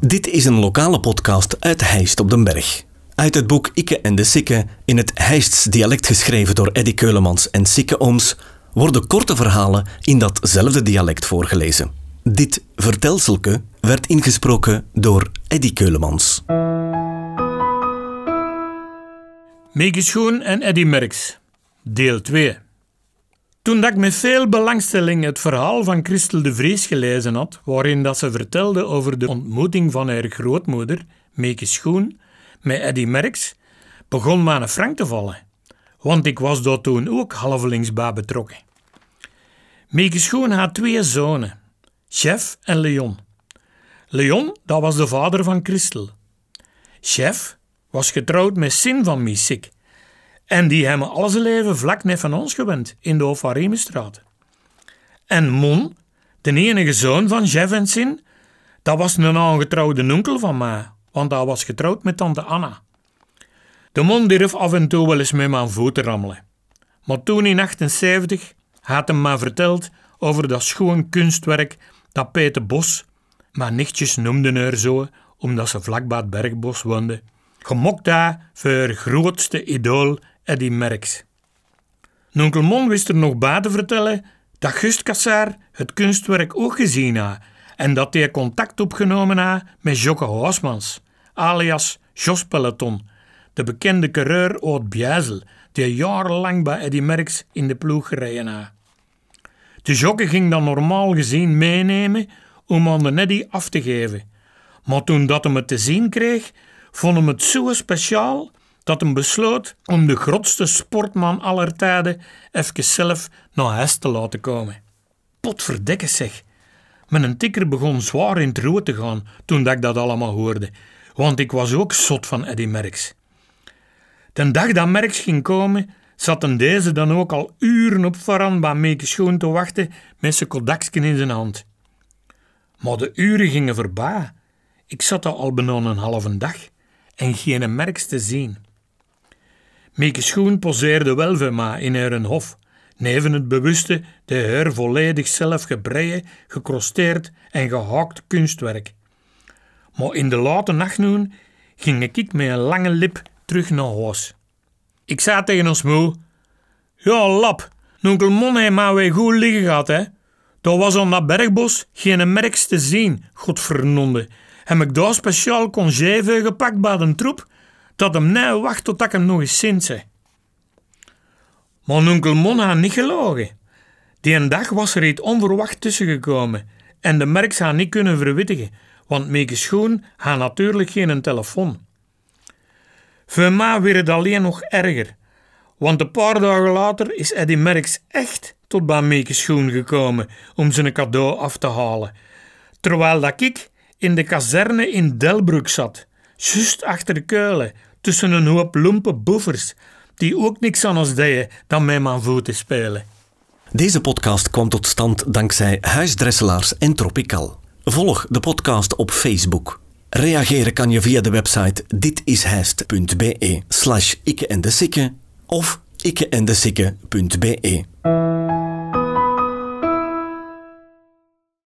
Dit is een lokale podcast uit Heist op den Berg. Uit het boek Ikke en de Sikke, in het Heists dialect geschreven door Eddy Keulemans en Sikke Ooms, worden korte verhalen in datzelfde dialect voorgelezen. Dit vertelselke werd ingesproken door Eddy Keulemans. Mieke Schoen en Eddy Merks, deel 2. Toen dat ik met veel belangstelling het verhaal van Christel de Vries gelezen had, waarin dat ze vertelde over de ontmoeting van haar grootmoeder, Mieke Schoen, met Eddy Merks, begon me aan frank te vallen. Want ik was daar toen ook halvelings bij betrokken. Mieke Schoen had twee zonen, Chef en Leon. Leon, dat was de vader van Christel. Chef was getrouwd met Sin van Misik. En die hebben al zijn leven vlak net van ons gewend, in de Ofaremestraat. En Mon, de enige zoon van Chef en Sin, dat was een aangetrouwde onkel van mij, want hij was getrouwd met tante Anna. De Mon durf af en toe wel eens met mijn voeten rammelen. Maar toen in 78 had hem maar verteld over dat schoon kunstwerk dat Peter Bos, maar nichtjes noemden haar zo, omdat ze vlakbij het bergbos woonde, gemokt daar voor haar grootste idool Eddy Merckx. Nonkel Mon wist er nog bij te vertellen dat Gust Kassaar het kunstwerk ook gezien had en dat hij contact opgenomen had met Jocke Hoosmans, alias Jos Peloton, de bekende coureur uit Bjijzel, die jarenlang bij Eddy Merckx in de ploeg gereden had. De Jocke ging dan normaal gezien meenemen om aan de af te geven. Maar toen dat hem het te zien kreeg, vond hem het zo speciaal dat hem besloot om de grootste sportman aller tijden even zelf naar huis te laten komen. Potverdekke zeg. Mijn tikker begon zwaar in het rood te gaan toen dat ik dat allemaal hoorde, want ik was ook zot van Eddy Merckx. De dag dat Merckx ging komen, zaten deze dan ook al uren op Varan bij Meeke Schoon te wachten met zijn kodaksken in zijn hand. Maar de uren gingen voorbij. Ik zat al bijna een halve dag en geen Merks te zien. Mieke Schoen poseerde wel in haar hof, neven het bewuste, de haar volledig zelf gebreien, gekrosteerd en gehaakt kunstwerk. Maar in de late nachtnoen ging ik met een lange lip terug naar huis. Ik zei tegen ons moe, ja lap, onkel Mon heeft maar weer goed liggen gehad hè. Daar was aan dat bergbos geen merks te zien, godvernonde. Heb ik daar speciaal congé gepakt bij de troep, dat hem net wacht tot ik hem nog eens zin zei. Maar onkel Mon had niet gelogen. Die een dag was er iets onverwacht tussen gekomen en de merks had niet kunnen verwittigen, want Meeke Schoen had natuurlijk geen telefoon. Voor mij werd het alleen nog erger, want een paar dagen later is Eddy Merks echt tot bij Meeke Schoen gekomen om zijn cadeau af te halen, terwijl dat ik in de kazerne in Delbroek zat, juist achter de keulen, tussen een hoop lompe boefers, die ook niks anders deden dan met mijn voeten spelen. Deze podcast kwam tot stand dankzij Huisdresselaars en Tropical. Volg de podcast op Facebook. Reageren kan je via de website ditishijst.be slash ikke en de of ikkeendesikke.be.